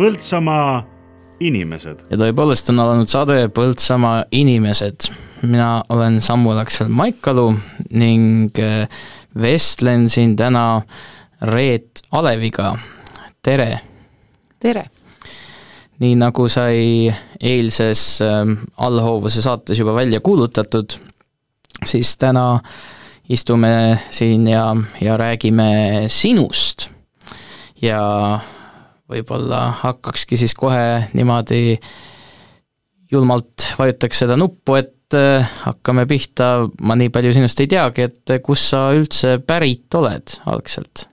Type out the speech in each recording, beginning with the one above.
Põltsamaa inimesed. ja tõepoolest on alanud saade Põltsamaa inimesed. mina olen Samu Laksel Maikalu ning äh, vestlen siin täna Reet Aleviga, tere! tere! nii nagu sai eilses äh, allhoovuse saates juba välja kuulutatud, siis täna istume siin ja, ja räägime sinust. ja võib-olla hakkakski siis kohe niimoodi julmalt vajutaks seda nuppu, et äh, hakkame pihta, ma nii palju sinust ei teagi, et kust sa üldse pärit oled algselt?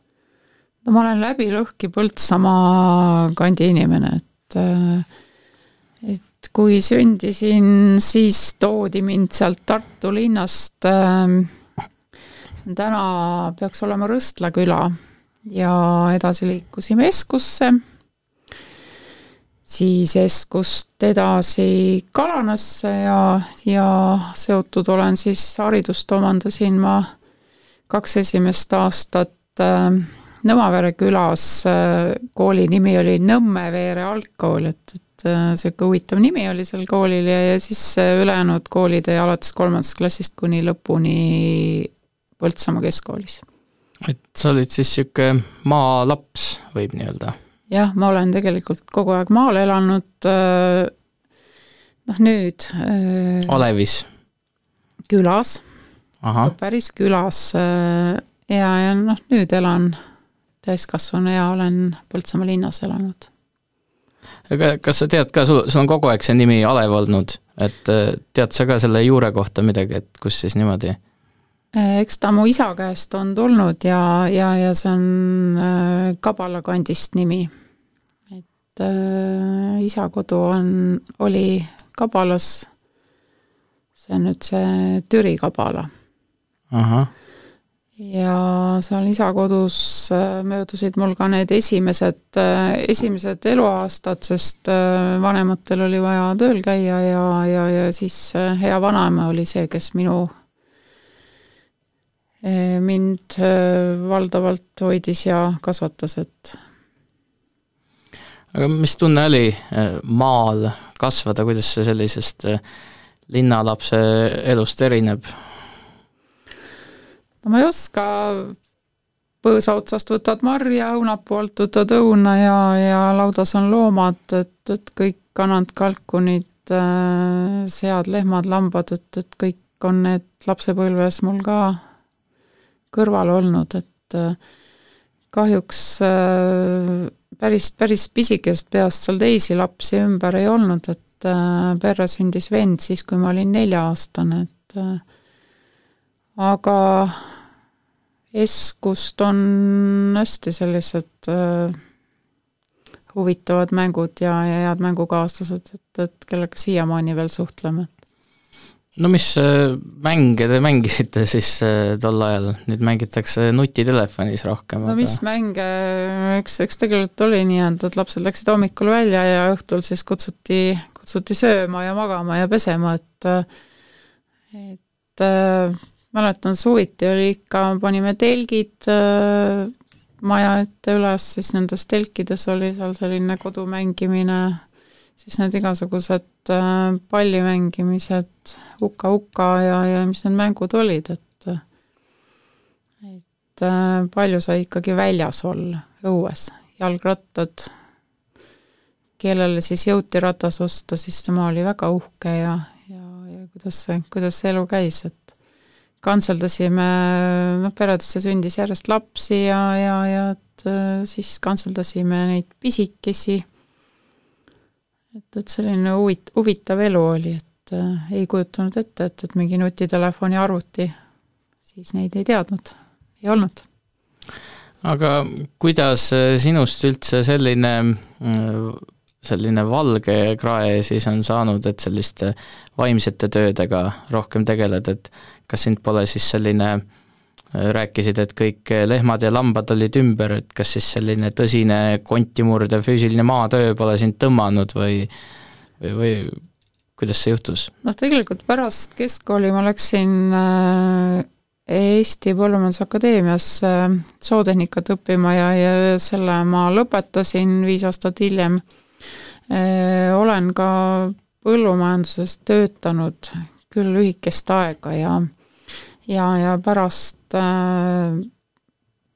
no ma olen läbi lõhki Põltsamaa kandi inimene, et äh, et kui sündisin, siis toodi mind sealt Tartu linnast, äh, see on täna, peaks olema Rõstla küla ja edasi liikusime Eskusse, siis Eskust edasi Kalanasse ja, ja seotud olen siis, haridust omandasin ma kaks esimest aastat äh, Nõmavere külas, äh, kooli nimi oli Nõmmeveere algkool, et, et niisugune äh, huvitav nimi oli sel koolil ja, ja siis ülejäänud koolid alates kolmandast klassist kuni lõpuni Põltsamaa keskkoolis et sa olid siis niisugune maalaps, võib nii öelda? jah, ma olen tegelikult kogu aeg maal elanud, äh, noh nüüd äh, Alevis? külas, päris külas äh, ja, ja noh, nüüd elan täiskasvanu ja olen Põltsamaa linnas elanud. aga kas sa tead ka, sul, sul on kogu aeg see nimi Alev olnud, et tead sa ka selle juure kohta midagi, et kus siis niimoodi eks ta mu isa käest on tulnud ja, ja, ja see on äh, Kabala kandist nimi. et äh, isa kodu on, oli Kabalas, see on nüüd see Türi Kabala. ja seal isa kodus äh, möödusid mul ka need esimesed, esimesed eluaastad, sest vanematel oli vaja tööl käia ja, ja, ja siis hea vanaema oli see, kes minu mind eh, valdavalt hoidis ja kasvatas, et aga mis tunne oli eh, maal kasvada, kuidas see sellisest linnalapse elust erineb? no ma ei oska, põõsa otsast võtad marja, õunapuu alt võtad õuna ja, ja laudas on loomad, et, et kõik kanad, kalkunid, sead, lehmad, lambad, et, et kõik on need lapsepõlves mul ka kõrval olnud, et äh, kahjuks äh, päris, päris pisikesest peast seal teisi lapsi ümber ei olnud, et äh, perre sündis vend siis, kui ma olin nelja-aastane, et aga Eskust on hästi sellised huvitavad mängud ja, ja head mängukaaslased, et, et kellega siiamaani veel suhtleme no mis äh, mänge te mängisite siis äh, tol ajal, nüüd mängitakse nutitelefonis rohkem? no aga... mis mänge, eks, eks tegelikult oli nii, et, lapsed läksid hommikul välja ja õhtul siis kutsuti, kutsuti sööma ja magama ja pesema, et et äh, mäletan, suviti oli ikka, panime telgid maja ette üles, siis nendes telkides oli seal selline kodu mängimine siis need igasugused äh, palli mängimised, huka-huka ja, ja mis need mängud olid, et et äh, palju sai ikkagi väljas olla, õues, jalgrattad, kellele siis jõuti ratas osta, siis tema oli väga uhke ja, ja, ja kuidas see, kuidas see elu käis, et kantseldasime, noh, peredesse sündis järjest lapsi ja, ja, ja et äh, siis kantseldasime neid pisikesi et, et selline huvit-, huvitav elu oli, et äh, ei kujutanud ette, et, et mingi nutitelefoni arvuti, siis neid ei teadnud, ei olnud. aga kuidas äh, sinust üldse selline, äh, selline valge krae siis on saanud, et selliste vaimsete töödega rohkem tegeled, et kas sind pole siis selline äh, rääkisid, et kõik lehmad ja lambad olid ümber, et kas siis selline tõsine konti murdev füüsiline maatöö pole sind tõmmanud või, või, või kuidas see juhtus? noh, tegelikult pärast keskkooli ma läksin äh, Eesti Põllumajandusakadeemiasse zootehnikat õppima ja, ja selle ma lõpetasin viis aastat hiljem. olen ka põllumajanduses töötanud küll lühikest aega ja ja, ja pärast,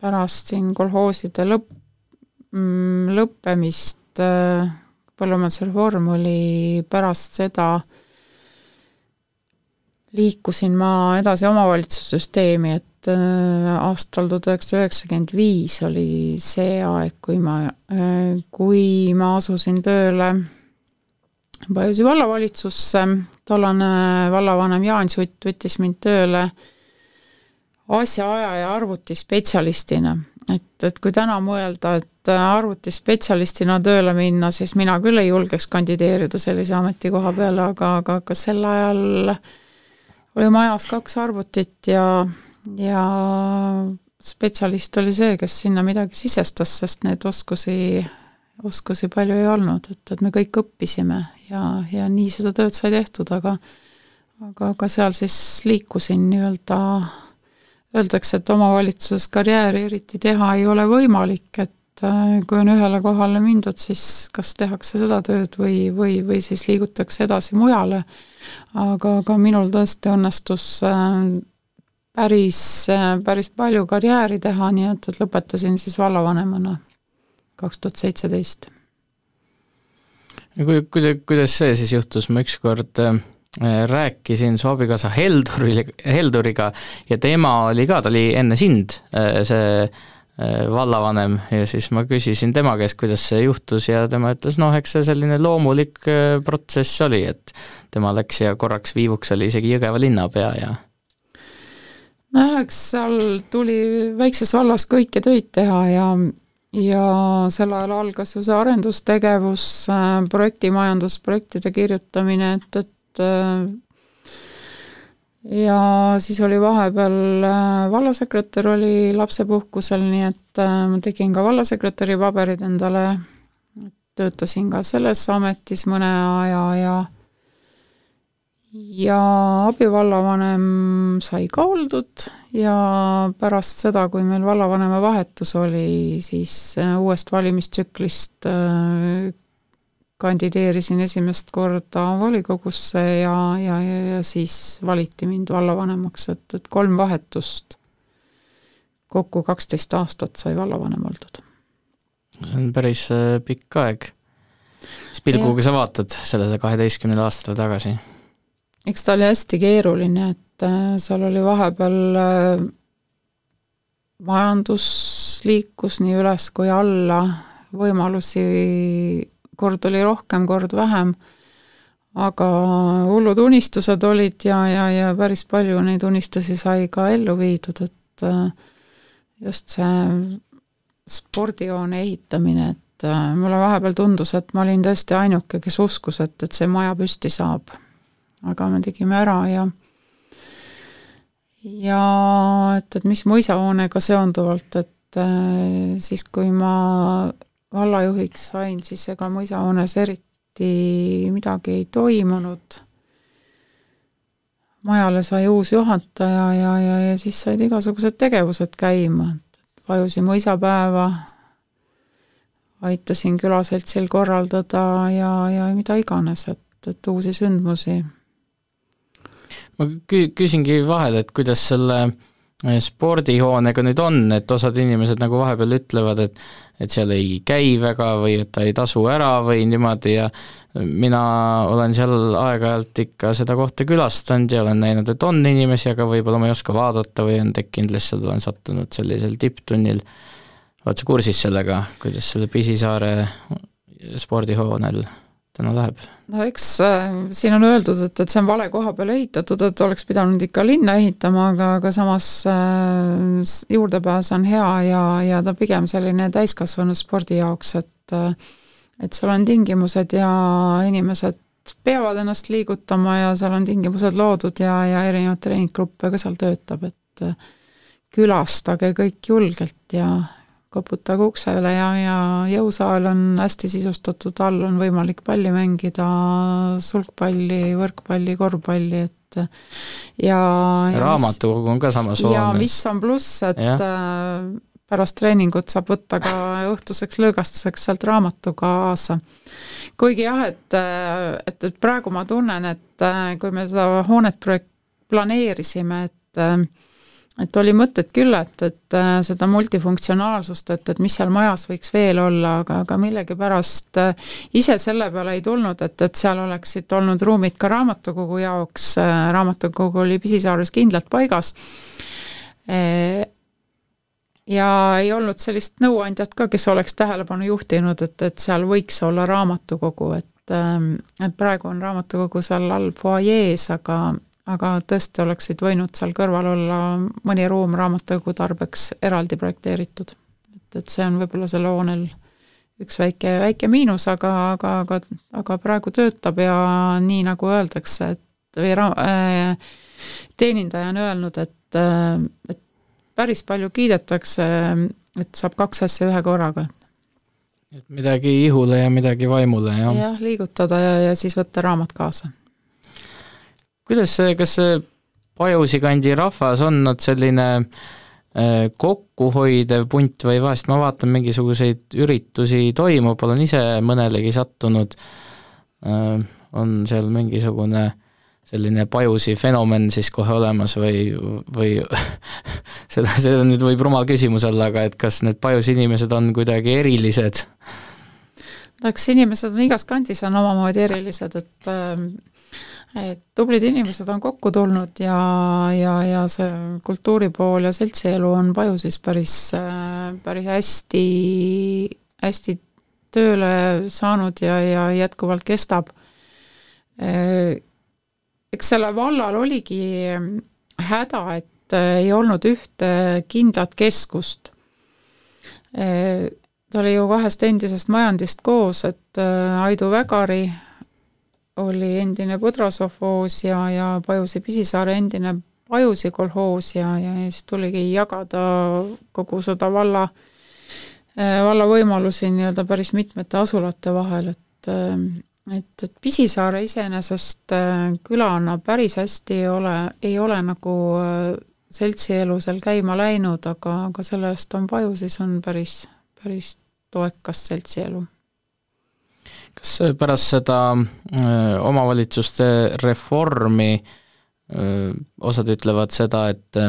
pärast siin kolhooside lõpp, mm, lõppemist põllumajandusreform oli pärast seda, liikusin ma edasi omavalitsussüsteemi, et aastal tuhat üheksasada üheksakümmend viis oli see aeg, kui ma, kui ma asusin tööle Pajusi vallavalitsusse, tollane vallavanem Jaan Sutt võttis mind tööle asjaajaja arvutispetsialistina. et, et kui täna mõelda, et arvutispetsialistina tööle minna, siis mina küll ei julgeks kandideerida sellise ametikoha peale, aga, aga, aga sel ajal oli majas kaks arvutit ja, ja spetsialist oli see, kes sinna midagi sisestas, sest neid oskusi oskusi palju ei olnud, et, et me kõik õppisime ja, ja nii seda tööd sai tehtud, aga aga, aga seal siis liikusin nii-öelda, öeldakse, et omavalitsuses karjääri eriti teha ei ole võimalik, et äh, kui on ühele kohale mindud, siis kas tehakse seda tööd või, või, või siis liigutakse edasi mujale. aga, aga minul tõesti õnnestus äh, päris, äh, päris palju karjääri teha, nii et, et lõpetasin siis vallavanemana kaks tuhat seitseteist. kui, kuidas, kuidas see siis juhtus, ma ükskord äh, rääkisin su abikaasa Helduri, Helduriga ja tema oli ka, ta oli enne sind äh, see äh, vallavanem. Ja siis ma küsisin tema käest, kuidas see juhtus ja tema ütles, noh, eks see selline loomulik protsess oli, et tema läks ja korraks viivuks oli isegi Jõgeva linnapea ja nojah, eks seal tuli väikses vallas kõiki töid teha ja ja sel ajal algas ju see arendustegevus, äh, projektimajandus, projektide kirjutamine, et, et äh, ja siis oli vahepeal äh, vallasekretär oli lapsepuhkusel, nii et ma tegin ka vallasekretäri paberid endale, töötasin ka selles ametis mõne aja ja ja abivallavanem sai ka oldud ja pärast seda, kui meil vallavanema vahetus oli, siis äh, uuest valimistsüklist äh, kandideerisin esimest korda volikogusse ja, ja, ja, ja siis valiti mind vallavanemaks, et, et kolm vahetust, kokku kaksteist aastat sai vallavanem oldud. see on päris äh, pikk aeg. mis pilguga sa vaatad sellele kaheteistkümnele aastale tagasi? eks ta oli hästi keeruline, et äh, seal oli vahepeal äh, majandus liikus nii üles kui alla, võimalusi kord oli rohkem, kord vähem, aga hullud unistused olid ja, ja, ja päris palju neid unistusi sai ka ellu viidud, et äh, just see spordihoone ehitamine, et mulle vahepeal tundus, et ma olin tõesti ainuke, kes uskus, et, et see maja püsti saab. Aga me tegime ära ja ja et, et mis mõisahoonega seonduvalt, et äh, siis, kui ma vallajuhiks sain, siis ega mõisahoones eriti midagi ei toimunud. majale sai uus juhataja ja, ja, ja siis said igasugused tegevused käima, vajusin mõisapäeva, aitasin külaseltsil korraldada ja, ja mida iganes, et, et uusi sündmusi ma kü-, küsingi vahele, et kuidas selle eh, spordihoonega nüüd on, et osad inimesed nagu vahepeal ütlevad, et et seal ei käi väga või et ta ei tasu ära või niimoodi ja mina olen seal aeg-ajalt ikka seda kohta külastanud ja olen näinud, et on inimesi, aga võib-olla ma ei oska vaadata või on tekkinud lihtsalt, olen sattunud sellisel tipptunnil. oled sa kursis sellega, kuidas selle Pisisaare spordihoonel täna läheb? no eks äh, siin on öeldud, et, et see on vale koha peale ehitatud, et oleks pidanud ikka linna ehitama, aga, aga samas äh, juurdepääs on hea ja, ja ta pigem selline täiskasvanuspordi jaoks, et äh, et seal on tingimused ja inimesed peavad ennast liigutama ja seal on tingimused loodud ja, ja erinevaid treeninggruppe ka seal töötab, et äh, külastage kõik julgelt ja koputage uksele ja, ja jõusaal on hästi sisustatud, all on võimalik palli mängida, sulgpalli, võrkpalli, korvpalli, et ja raamatukogu on ka samas hoones. ja mis on pluss, et ja. Äh, pärast treeningut saab võtta ka õhtuseks lõõgastuseks sealt raamatu kaasa. kuigi jah, et, et, et praegu ma tunnen, et äh, kui me seda hoonet projekt planeerisime, et äh, et oli mõtet küll, et, et äh, seda multifunktsionaalsust, et, et mis seal majas võiks veel olla, aga, aga millegipärast ise selle peale ei tulnud, et, et seal oleksid olnud ruumid ka raamatukogu jaoks, raamatukogu oli Pisisaares kindlalt paigas. Ja ei olnud sellist nõuandjat ka, kes oleks tähelepanu juhtinud, et, et seal võiks olla raamatukogu, et ähm, et praegu on raamatukogu seal all fuajees, aga, aga tõesti oleksid võinud seal kõrval olla mõni ruum raamatukogu tarbeks eraldi projekteeritud. et, et see on võib-olla sel hoonel üks väike, väike miinus, aga, aga, aga, aga praegu töötab ja nii, nagu öeldakse, et või ra-, äh, teenindaja on öelnud, et, äh, et päris palju kiidetakse, et saab kaks asja ühe korraga. et midagi ihule ja midagi vaimule, jah? jah, liigutada ja, ja siis võtta raamat kaasa. Kuidas see, kas see Pajusi kandi rahvas on nad selline äh, kokkuhoidev punt või vahest ma vaatan, mingisuguseid üritusi toimub, olen ise mõnelegi sattunud, äh, on seal mingisugune selline pajusi fenomen siis kohe olemas või, või seda, seda nüüd võib rumal küsimus olla, aga et kas need pajusi inimesed on kuidagi erilised? no eks inimesed on igas kandis, on omamoodi erilised, et ähm, et tublid inimesed on kokku tulnud ja, ja, ja see kultuuripool ja seltsielu on Pajusis päris, äh, päris hästi, hästi tööle saanud ja, ja jätkuvalt kestab äh, eks sellel vallal oligi ehm, häda, et äh, ei olnud ühte kindlat keskust. Äh, ta oli ju kahest endisest majandist koos, et äh, Aidu Vägari oli endine Põdrasovhoos ja, ja Pajusi Pisisaare endine Pajusi kolhoos ja, ja siis tuligi jagada kogu seda valla, valla võimalusi nii-öelda päris mitmete asulate vahel, et et, et Pisisaare iseenesest äh, külana päris hästi ei ole, ei ole nagu äh, seltsielu seal käima läinud, aga, aga selle eest on Paju siis on päris, päris toekas seltsielu. Kas pärast seda öö, omavalitsuste reformi öö, osad ütlevad seda, et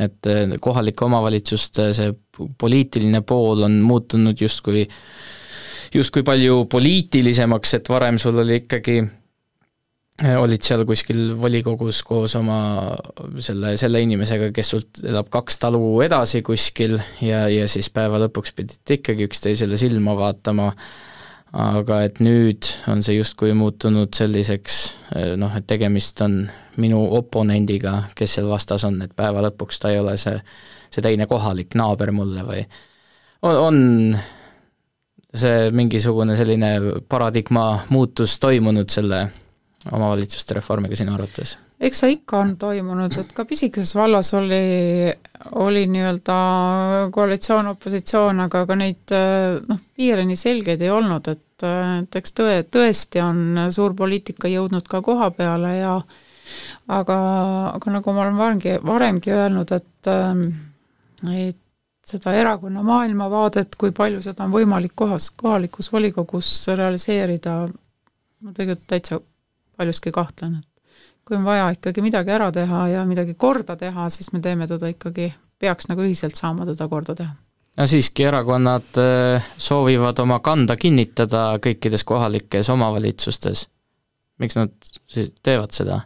et kohalike omavalitsuste see poliitiline pool on muutunud justkui justkui palju poliitilisemaks, et varem sul oli ikkagi olid seal kuskil volikogus koos oma selle, selle inimesega, kes sult elab kaks talu edasi kuskil ja, ja siis päeva lõpuks pidite ikkagi üksteisele silma vaatama, aga et nüüd on see justkui muutunud selliseks eh, noh, et tegemist on minu oponendiga, kes seal vastas on, et päeva lõpuks ta ei ole see, see teine kohalik naaber mulle või on, on see mingisugune selline paradigma muutus toimunud selle omavalitsuste reformiga sinu arvates? eks see ikka on toimunud, et ka pisikeses vallas oli, oli nii-öelda koalitsioon-opositsioon, aga, aga neid noh, piire nii selgeid ei olnud, et, et eks tõe, tõesti on suur poliitika jõudnud ka koha peale ja aga, aga nagu ma olen varemgi, varemgi öelnud, et et seda erakonna maailmavaadet, kui palju seda on võimalik kohas, kohalikus volikogus realiseerida, ma tegelikult täitsa paljuski kahtlen, et kui on vaja ikkagi midagi ära teha ja midagi korda teha, siis me teeme teda ikkagi, peaks nagu ühiselt saama teda korda teha. no siiski, erakonnad äh, soovivad oma kanda kinnitada kõikides kohalikes omavalitsustes. miks nad siis teevad seda?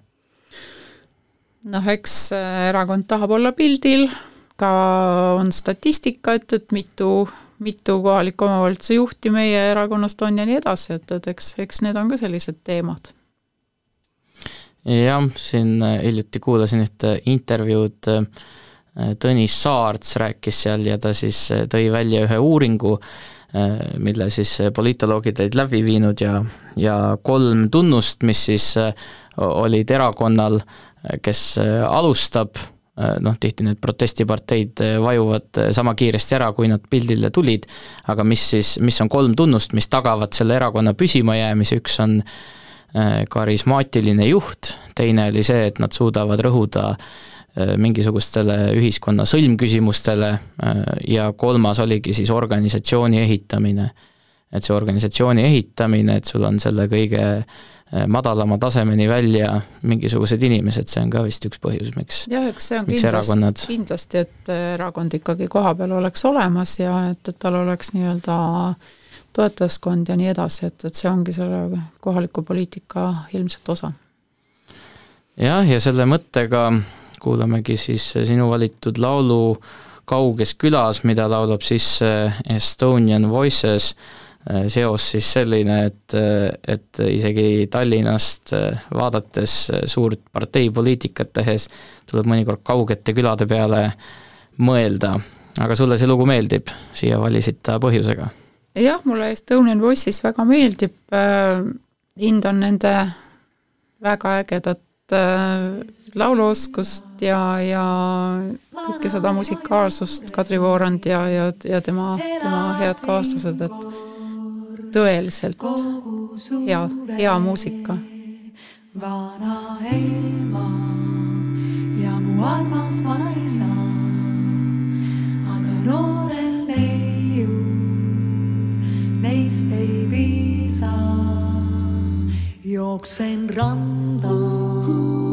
noh, eks äh, erakond tahab olla pildil, ka on statistika, et, et mitu, mitu kohaliku omavalitsuse juhti meie erakonnast on ja nii edasi, et, et eks, eks need on ka sellised teemad. Jah, siin äh, hiljuti kuulasin ühte intervjuud, äh, Tõnis Saarts rääkis seal ja ta siis äh, tõi välja ühe uuringu, mille siis poliitoloogid olid läbi viinud ja, ja kolm tunnust, mis siis olid erakonnal, kes alustab noh, tihti need protestiparteid vajuvad sama kiiresti ära, kui nad pildile tulid, aga mis siis, mis on kolm tunnust, mis tagavad selle erakonna püsimajäämise, üks on karismaatiline juht, teine oli see, et nad suudavad rõhuda mingisugustele ühiskonna sõlmküsimustele ja kolmas oligi siis organisatsiooni ehitamine. et see organisatsiooni ehitamine, et sul on selle kõige Äh, madalama tasemeni välja mingisugused inimesed, see on ka vist üks põhjus, miks jah, eks see on kindlasti, kindlasti, et äh, erakond ikkagi kohapeal oleks olemas ja et, et tal oleks nii-öelda toetajaskond ja nii edasi, et, et see ongi selle kohaliku poliitika ilmselt osa. jah, ja selle mõttega kuulamegi siis sinu valitud laulu Kauges külas, mida laulab siis Estonian Voices seos siis selline, et, et isegi Tallinnast vaadates suurt parteipoliitikat tehes tuleb mõnikord kaugete külade peale mõelda. aga sulle see lugu meeldib, siia valisid ta põhjusega? Jah, mulle Estonian Voices väga meeldib, hindan nende väga ägedat lauluoskust ja, ja kõike seda musikaalsust, Kadri Voorand ja, ja, ja tema, tema head kaaslased, et tõeliselt hea, hea muusika. vana ema ja mu armas vanaisa, aga noorel neiu, neist ei piisa. jooksen randa, koduküla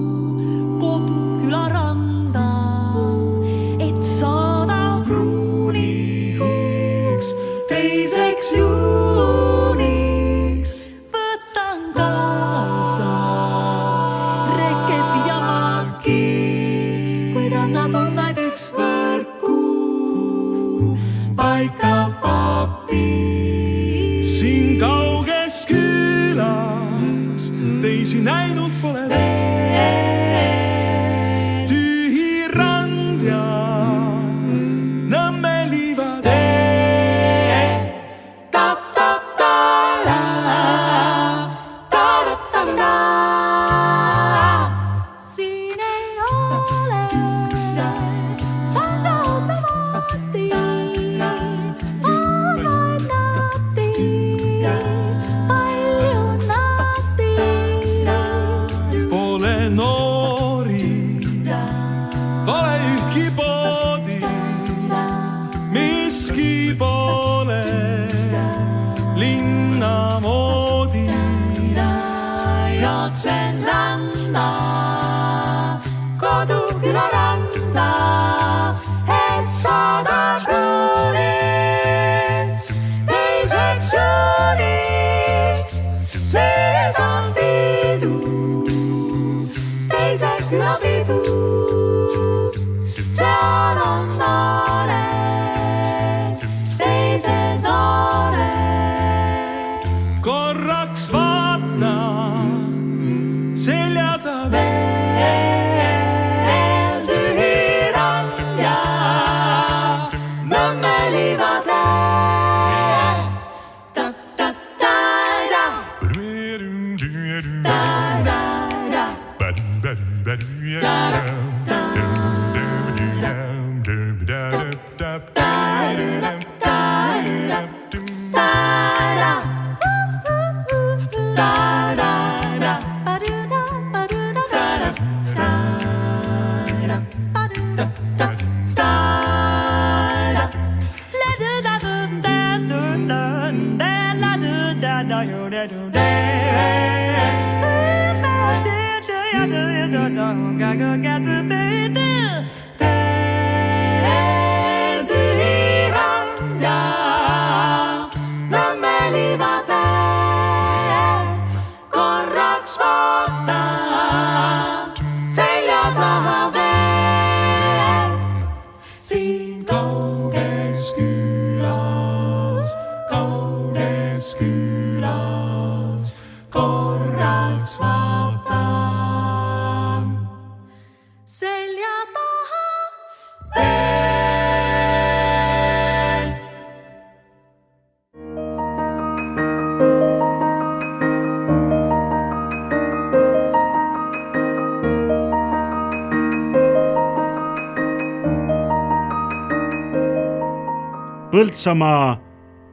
Põltsamaa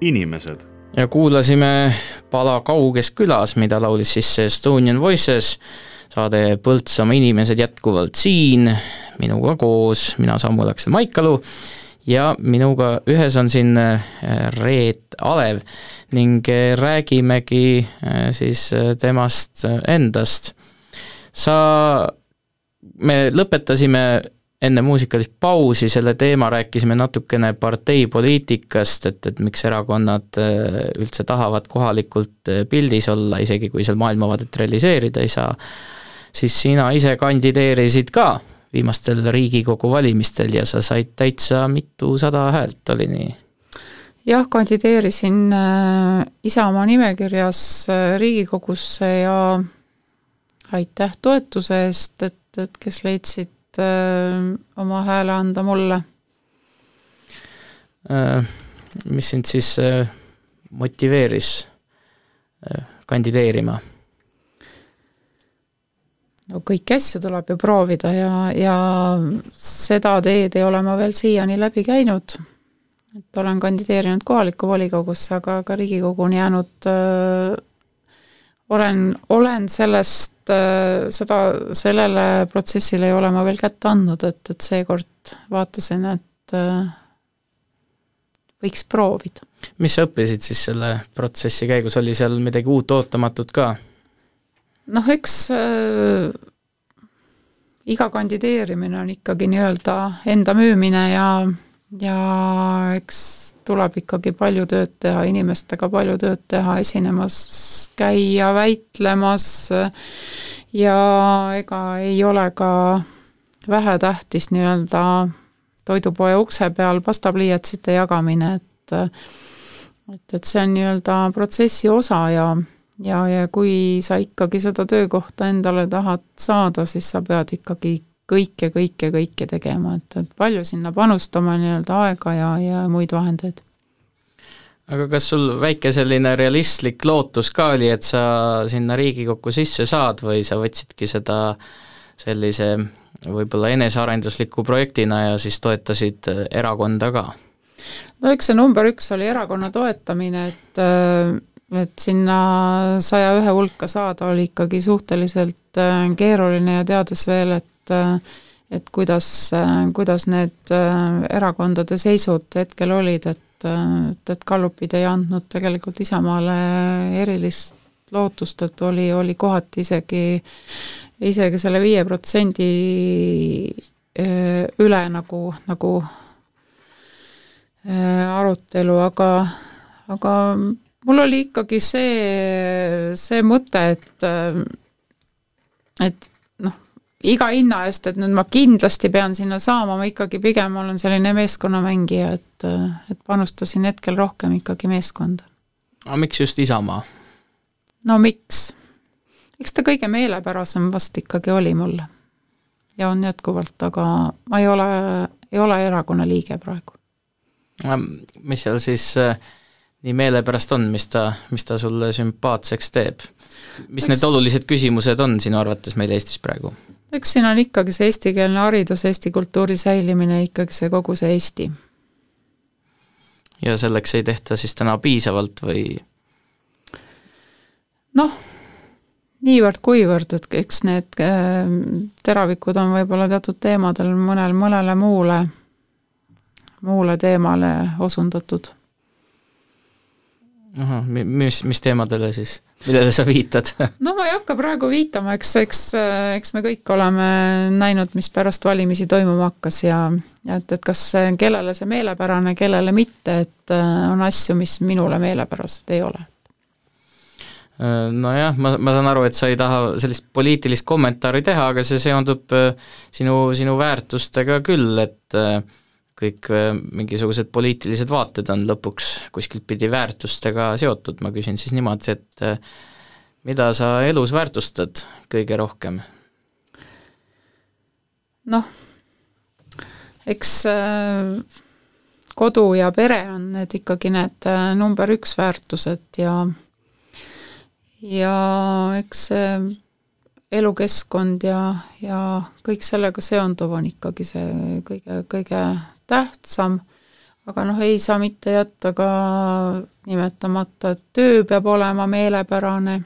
inimesed. ja kuulasime pala Kauges külas, mida laulis siis Estonian Voices, saade Põltsamaa inimesed jätkuvalt siin, minuga koos, mina Samuel Aksel Maikalu ja minuga ühes on siin äh, Reet Alev ning äh, räägimegi äh, siis temast endast. sa, me lõpetasime enne muusikalist pausi selle teema rääkisime natukene parteipoliitikast, et, et miks erakonnad üldse tahavad kohalikult pildis olla, isegi kui seal maailmavaadet realiseerida ei saa, siis sina ise kandideerisid ka viimastel Riigikogu valimistel ja sa said täitsa mitusada häält, oli nii? jah, kandideerisin äh, Isamaa nimekirjas äh, Riigikogusse ja aitäh toetuse eest, et, et kes leidsid äh, oma hääle anda mulle. mis sind siis motiveeris kandideerima? no kõiki asju tuleb ju proovida ja, ja seda teed ei ole ma veel siiani läbi käinud. et olen kandideerinud kohalikku volikogusse, aga ka Riigikogu on jäänud äh,, olen, olen sellest äh,, seda, sellele protsessile ei ole ma veel kätte andnud, et, et seekord vaatasin, et äh, võiks proovida. mis sa õppisid siis selle protsessi käigus, oli seal midagi uut ootamatut ka? noh, eks äh, iga kandideerimine on ikkagi nii-öelda enda müümine ja, ja eks tuleb ikkagi palju tööd teha, inimestega palju tööd teha, esinemas käia, väitlemas ja ega ei ole ka vähetähtis nii-öelda toidupoe ukse peal pastapliiatsite jagamine, et et, et see on nii-öelda protsessi osa ja ja, ja kui sa ikkagi seda töökohta endale tahad saada, siis sa pead ikkagi kõike, kõike, kõike tegema, et, et palju sinna panustama nii-öelda aega ja, ja muid vahendeid. aga kas sul väike selline realistlik lootus ka oli, et sa sinna Riigikokku sisse saad või sa võtsidki seda sellise võib-olla enesearendusliku projektina ja siis toetasid erakonda ka? no eks see number üks oli erakonna toetamine, et et sinna saja ühe hulka saada oli ikkagi suhteliselt äh, keeruline ja teades veel, et äh, et kuidas, äh, kuidas need erakondade seisud hetkel olid, et, et, et Gallupid ei andnud tegelikult Isamaale erilist lootust, et oli, oli kohati isegi, isegi selle viie protsendi üle nagu, nagu arutelu, aga, aga mul oli ikkagi see, see mõte, et et iga hinna eest, et nüüd ma kindlasti pean sinna saama, ma ikkagi pigem olen selline meeskonnamängija, et, et panustasin hetkel rohkem ikkagi meeskonda. aga miks just Isamaa? no miks? eks ta kõige meelepärasem vast ikkagi oli mulle. ja on jätkuvalt, aga ma ei ole, ei ole erakonna liige praegu. mis seal siis äh, nii meelepärast on, mis ta, mis ta sulle sümpaatseks teeb? mis eks, need olulised küsimused on sinu arvates meil Eestis praegu? Eks siin on ikkagi see eestikeelne haridus, eesti kultuuri säilimine, ikkagi see kogu see Eesti. ja selleks ei tehta siis täna piisavalt või? noh, niivõrd-kuivõrd, et eks need äh, teravikud on võib-olla teatud teemadel mõnel, mõnele muule, muule teemale osundatud ahah, mis, mis teemadele siis, millele sa viitad? No ma ei hakka praegu viitama, eks, eks, eks me kõik oleme näinud, mis pärast valimisi toimuma hakkas ja ja et, et kas kellele see meelepärane, kellele mitte, et äh, on asju, mis minule meelepärased ei ole. Äh, nojah, ma, ma saan aru, et sa ei taha sellist poliitilist kommentaari teha, aga see seondub äh, sinu, sinu väärtustega küll, et äh, kõik äh, mingisugused poliitilised vaated on lõpuks kuskilt pidi väärtustega seotud, ma küsin siis niimoodi, et äh, mida sa elus väärtustad kõige rohkem? noh, eks äh, kodu ja pere on need ikkagi need number üks väärtused ja ja eks see elukeskkond ja, ja kõik sellega seonduv on ikkagi see kõige, kõige tähtsam, aga noh, ei saa mitte jätta ka nimetamata, et töö peab olema meelepärane,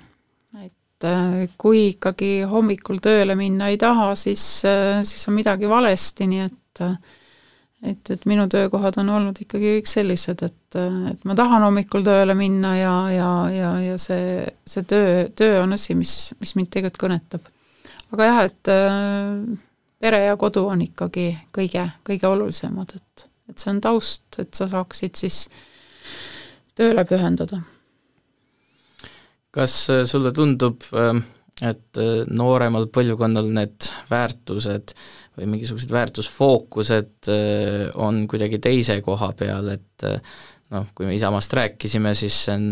et äh, kui ikkagi hommikul tööle minna ei taha, siis, äh, siis on midagi valesti, nii et et, et minu töökohad on olnud ikkagi kõik sellised, et, et ma tahan hommikul tööle minna ja, ja, ja, ja see, see töö, töö on asi, mis, mis mind tegelikult kõnetab. aga jah, et pere ja kodu on ikkagi kõige, kõige olulisemad, et, et see on taust, et sa saaksid siis tööle pühendada. kas sulle tundub, et nooremal põlvkonnal need väärtused või mingisugused väärtusfookused äh, on kuidagi teise koha peal, et äh, noh, kui me Isamaast rääkisime, siis see on,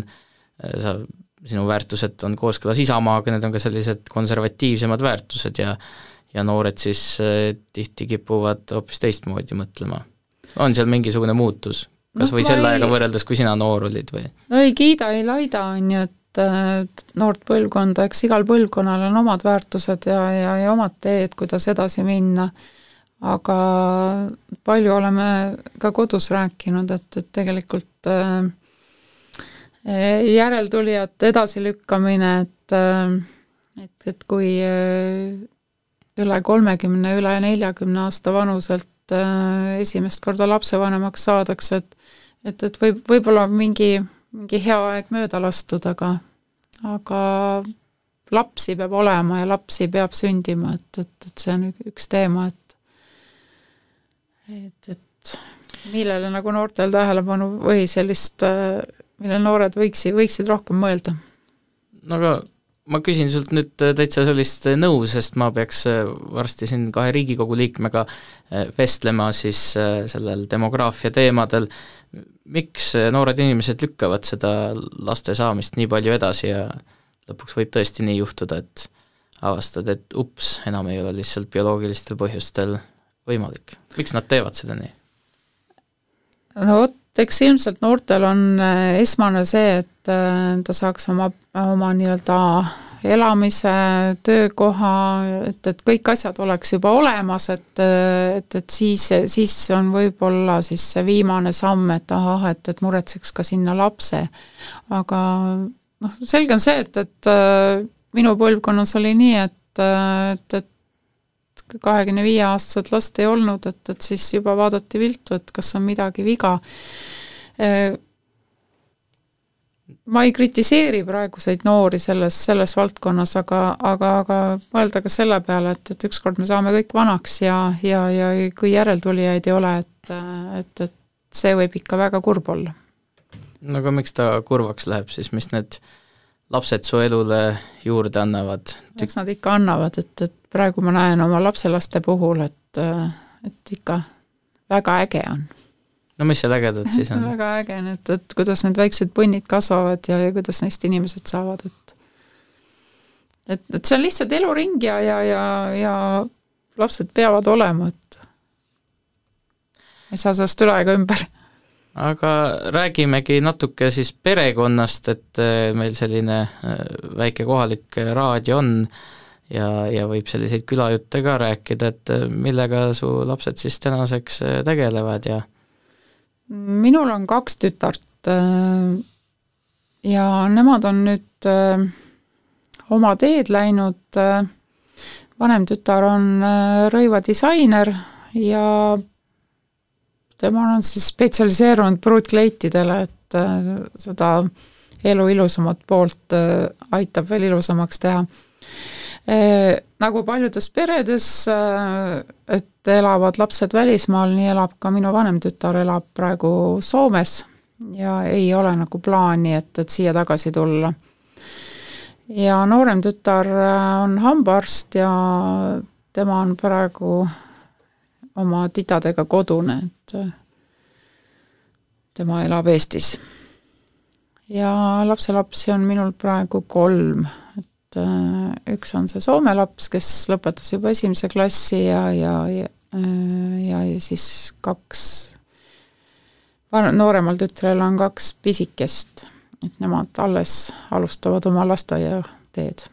äh, sa, sinu väärtused on kooskõlas Isamaaga, need on ka sellised konservatiivsemad väärtused ja ja noored siis tihti kipuvad hoopis teistmoodi mõtlema. on seal mingisugune muutus? kas no, või selle ajaga võrreldes, kui sina noor olid või? no ei kiida, ei laida, on ju, et et noort põlvkonda, eks igal põlvkonnal on omad väärtused ja, ja, ja omad teed, kuidas edasi minna, aga palju oleme ka kodus rääkinud, et, et tegelikult äh, järeltulijate edasilükkamine, et äh, et, et kui äh, üle kolmekümne, üle neljakümne aasta vanuselt äh, esimest korda lapsevanemaks saadakse, et et, et võib, võib-olla mingi mingi hea aeg mööda lastud, aga, aga lapsi peab olema ja lapsi peab sündima, et, et, et see on üks teema, et et, et millele nagu noortel tähelepanu või sellist, millele noored võiksid, võiksid rohkem mõelda. no aga ma küsin sult nüüd täitsa sellist nõu, sest ma peaks varsti siin kahe Riigikogu liikmega vestlema siis sellel demograafia teemadel, miks noored inimesed lükkavad seda laste saamist nii palju edasi ja lõpuks võib tõesti nii juhtuda, et avastad, et ups, enam ei ole lihtsalt bioloogilistel põhjustel võimalik. miks nad teevad seda nii? no vot, eks ilmselt noortel on äh, esmane see, et äh, ta saaks oma, oma nii-öelda elamise, töökoha, et, et kõik asjad oleks juba olemas, et, et, et siis, siis on võib-olla siis see viimane samm, et ahah, et, et muretseks ka sinna lapse. aga noh, selge on see, et, et minu põlvkonnas oli nii, et, et, et kahekümne viie aastased last ei olnud, et, et siis juba vaadati viltu, et kas on midagi viga ma ei kritiseeri praeguseid noori selles, selles valdkonnas, aga, aga, aga mõelda ka selle peale, et, et ükskord me saame kõik vanaks ja, ja, ja kui järeltulijaid ei ole, et, et, et see võib ikka väga kurb olla. no aga miks ta kurvaks läheb siis, mis need lapsed su elule juurde annavad? eks nad ikka annavad, et, et praegu ma näen oma lapselaste puhul, et, et ikka väga äge on no mis seal ägedat siis on väga äge, et, et kuidas need väiksed punnid kasvavad ja, ja kuidas neist inimesed saavad, et et, et see on lihtsalt eluring ja, ja, ja, ja lapsed peavad olema, et ei saa sellest üle ega ümber. Aga räägimegi natuke siis perekonnast, et äh, meil selline äh, väike kohalik raadio on ja, ja võib selliseid külajutte ka rääkida, et äh, millega su lapsed siis tänaseks tegelevad ja minul on kaks tütart äh, ja nemad on nüüd äh, oma teed läinud, äh, vanem tütar on rõivadisainer ja tema on siis spetsialiseerunud pruutkleitidele, et seda elu ilusamat poolt aitab veel ilusamaks teha nagu paljudes peredes, et elavad lapsed välismaal, nii elab ka minu vanem tütar, elab praegu Soomes ja ei ole nagu plaani, et, et siia tagasi tulla. ja noorem tütar on hambaarst ja tema on praegu oma titadega kodune, et tema elab Eestis. ja lapselapsi on minul praegu kolm, et äh, üks on see Soome laps, kes lõpetas juba esimese klassi ja, ja, ja äh, ja, ja siis kaks, nooremal tütrel on kaks pisikest, et nemad alles alustavad oma lasteaiateed.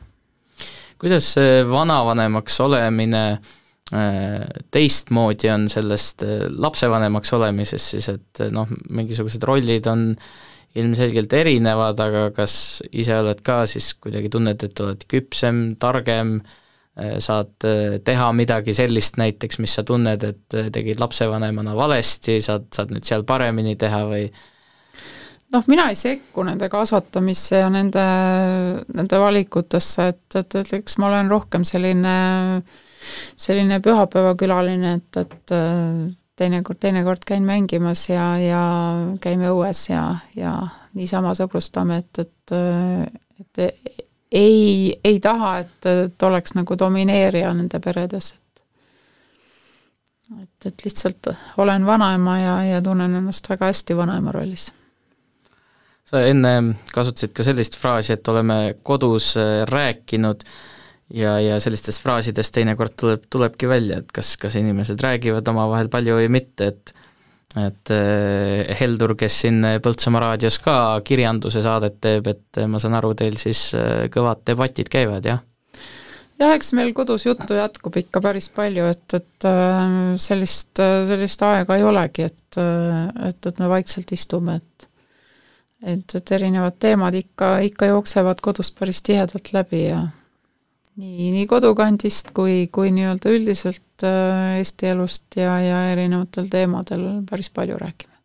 kuidas see vanavanemaks olemine teistmoodi on sellest lapsevanemaks olemisest siis, et noh, mingisugused rollid on ilmselgelt erinevad, aga kas ise oled ka siis kuidagi tunned, et oled küpsem, targem, saad teha midagi sellist näiteks, mis sa tunned, et tegid lapsevanemana valesti, saad, saad nüüd seal paremini teha või? Noh, mina ei sekku nende kasvatamisse ja nende, nende valikutesse, et, et, et eks ma olen rohkem selline, selline pühapäevakülaline, et, et teinekord, teinekord käin mängimas ja, ja käime õues ja, ja niisama sõbrustame, et, et, et ei, ei taha, et, et oleks nagu domineerija nende peredes, et et, et lihtsalt olen vanaema ja, ja tunnen ennast väga hästi vanaema rollis. Sa enne kasutasid ka sellist fraasi, et oleme kodus äh, rääkinud. äh, ja, ja sellistest fraasidest teinekord tuleb, tulebki välja, et kas, kas inimesed räägivad omavahel palju või mitte, et et eh, Heldur, kes siin Põltsamaa raadios ka kirjanduse saadet teeb, et ma saan aru, teil siis eh, kõvad debatid käivad, jah? jah, eks meil kodus juttu jätkub ikka päris palju, et, et äh, sellist, sellist aega ei olegi, et, et, et me vaikselt istume, et et, et erinevad teemad ikka, ikka jooksevad kodus päris tihedalt läbi ja nii, nii kodukandist kui, kui nii-öelda üldiselt äh, Eesti elust ja, ja erinevatel teemadel päris palju räägime.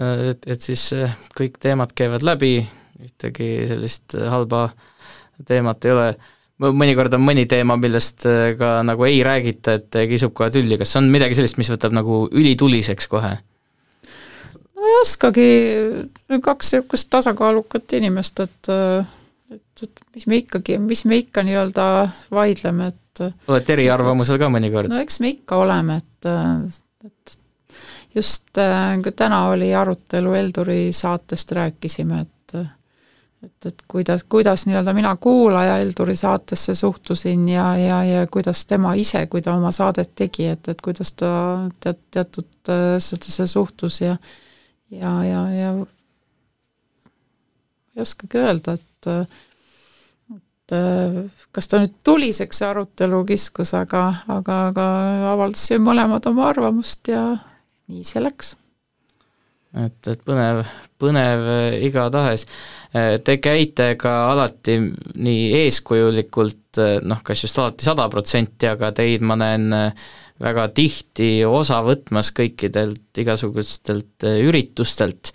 Äh, et, et siis äh, kõik teemad käivad läbi, ühtegi sellist halba teemat ei ole, mõnikord on mõni teema, millest ka nagu ei räägita, et kisub kohe tülli, kas on midagi sellist, mis võtab nagu ülituliseks kohe? no ei oskagi, kaks niisugust tasakaalukat inimest, et et, et mis me ikkagi, mis me ikka nii-öelda vaidleme, et olete eriarvamusel ka mõnikord? no eks me ikka oleme, et, et just äh, täna oli arutelu Elduri saatest rääkisime, et et, et kuidas, kuidas nii-öelda mina kuulaja Elduri saatesse suhtusin ja, ja, ja kuidas tema ise, kui ta oma saadet tegi, et, et kuidas ta tead, teatud sellesse suhtus ja ja, ja, ja ei oskagi öelda, et et kas ta nüüd tuliseks, see arutelu kiskus, aga, aga, aga avaldasime mõlemad oma arvamust ja nii see läks. et, et põnev, põnev igatahes. Te käite ka alati nii eeskujulikult, noh, kas just alati sada protsenti, aga teid ma näen väga tihti osa võtmas kõikidelt igasugustelt üritustelt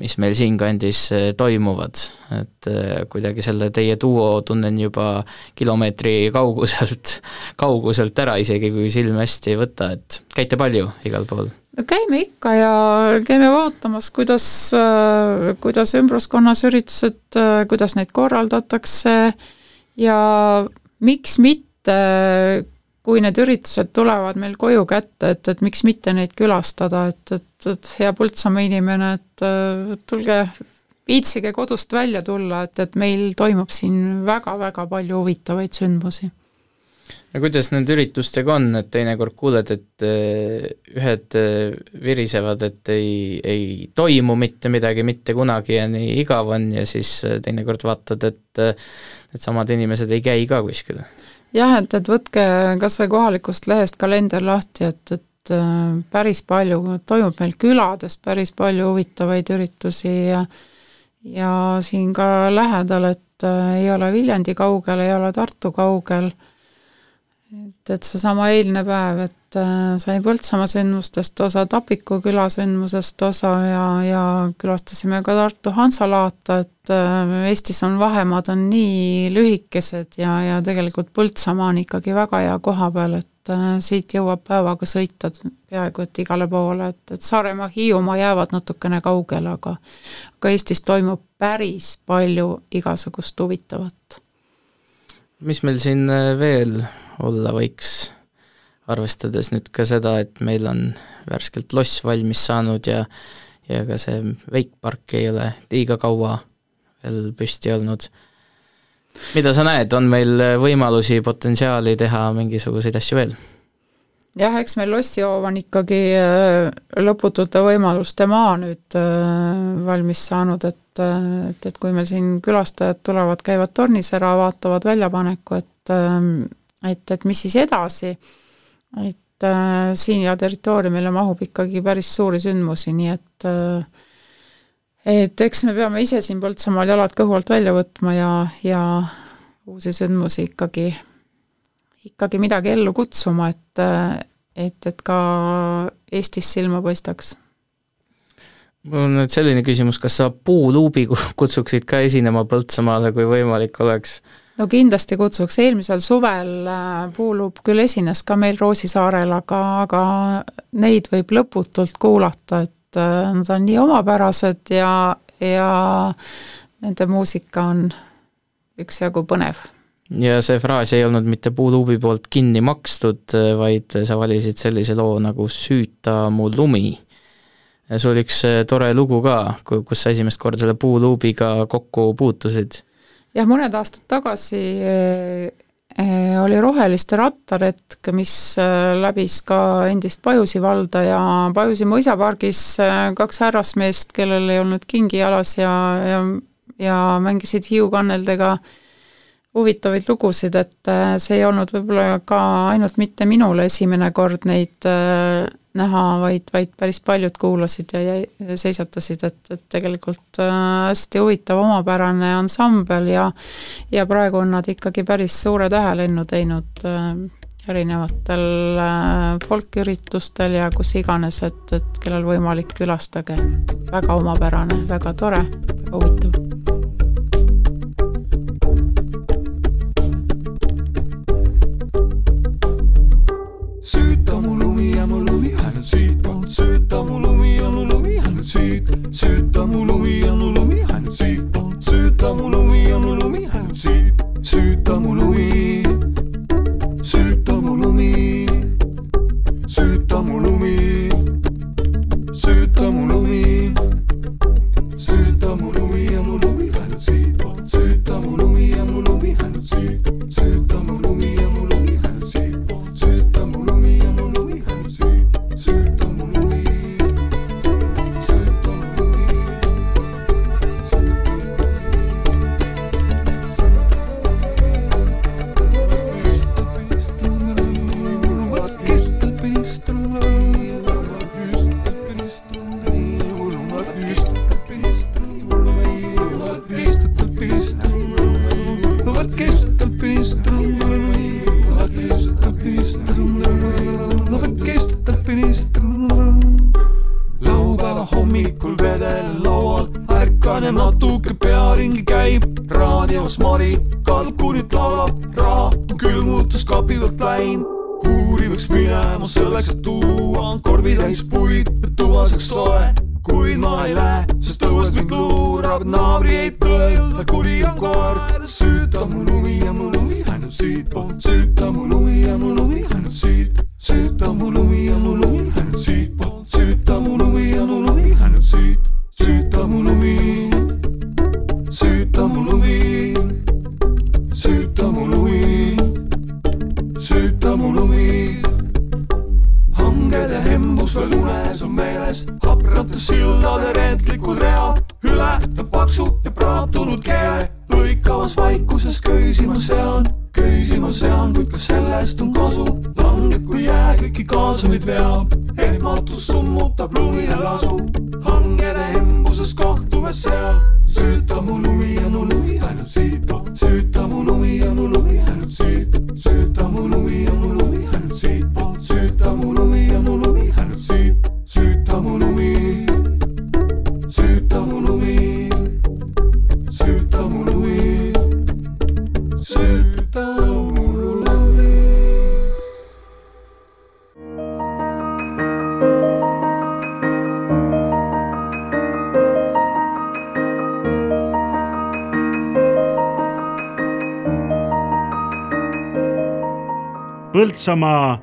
mis meil siinkandis eh, toimuvad, et eh, kuidagi selle teie duo tunnen juba kilomeetri kauguselt, kauguselt ära, isegi kui silm hästi ei võta, et käite palju igal pool? no käime ikka ja käime vaatamas, kuidas, eh, kuidas ümbruskonnas üritused, kuidas neid korraldatakse ja miks mitte kui need üritused tulevad meil koju kätte, et, et miks mitte neid külastada, et, et, et hea Põltsamaa inimene, et tulge, viitsige kodust välja tulla, et, et meil toimub siin väga-väga palju huvitavaid sündmusi. no kuidas nende üritustega on, et teinekord kuuled, et eh, ühed eh, virisevad, et ei, ei toimu mitte midagi mitte kunagi ja nii igav on ja siis eh, teinekord vaatad, et needsamad inimesed ei käi ka kuskil jah, et, et võtke kas või kohalikust lehest kalender lahti, et, et äh, päris palju toimub meil külades päris palju huvitavaid üritusi ja ja siin ka lähedal, et äh, ei ole Viljandi kaugel, ei ole Tartu kaugel, et, et seesama eilne päev, et äh, sain Põltsamaa sündmustest osa, Tapiku küla sündmusest osa ja, ja külastasime ka Tartu Hansalaata, et äh, Eestis on vahemaad on nii lühikesed ja, ja tegelikult Põltsamaa on ikkagi väga hea koha peal, et äh, siit jõuab päevaga sõita peaaegu et igale poole, et, et Saaremaa, Hiiumaa jäävad natukene kaugele, aga aga Eestis toimub päris palju igasugust huvitavat. mis meil siin veel olla võiks, arvestades nüüd ka seda, et meil on värskelt loss valmis saanud ja ja ka see veikpark ei ole liiga kaua veel püsti olnud. mida sa näed, on meil võimalusi, potentsiaali teha mingisuguseid asju veel? jah, eks meil lossihoov on ikkagi äh, lõputute võimaluste maa nüüd äh, valmis saanud, et, äh, et, et kui meil siin külastajad tulevad, käivad tornis ära, vaatavad väljapaneku, et et, et mis siis edasi, et äh, siia territooriumile mahub ikkagi päris suuri sündmusi, nii et äh, et eks me peame ise siin Põltsamaal jalad kõhu alt välja võtma ja, ja uusi sündmusi ikkagi, ikkagi midagi ellu kutsuma, et, et, et ka Eestis silma paistaks mul on nüüd selline küsimus, kas sa puuluubi kutsuksid ka esinema Põltsamaale, kui võimalik oleks? No kindlasti kutsuks, eelmisel suvel äh, puuluup küll esines ka meil Roosisaarel, aga, aga neid võib lõputult kuulata, et äh, nad on nii omapärased ja, ja nende muusika on üksjagu põnev. ja see fraas ei olnud mitte puuluubi poolt kinni makstud, vaid sa valisid sellise loo nagu Süüta mu lumi sul üks äh, tore lugu ka, kus sa esimest korda selle puuluubiga kokku puutusid. Jah, mõned aastad tagasi äh, äh, oli Roheliste rattaretk, mis läbis ka endist Pajusi valda ja Pajusi mõisapargis kaks härrasmeest, kellel ei olnud kingi jalas ja, ja, ja mängisid hiiukanneldega huvitavaid lugusid, et see ei olnud võib-olla ka ainult mitte minul esimene kord neid näha, vaid, vaid päris paljud kuulasid ja jäi, seisatasid, et, et tegelikult äh, hästi huvitav omapärane ansambel ja ja praegu on nad ikkagi päris suure tähelennu teinud äh, erinevatel äh, folküritustel ja kus iganes, et, et kellel võimalik, külastage. väga omapärane, väga tore, huvitav. Meeles haprate sildade reetlikud read, ületab paksu ja praatunud keele. lõikavas vaikuses köisima sean, köisima sean, kuid ka sellest on kasu. langeb kui jää, kõiki kaasumid veab, ehmatus summutab lumine lasu. hangede hembuses kohtume seal, süüta mu lumi ja mu lumi ainult siit, Põltsamaa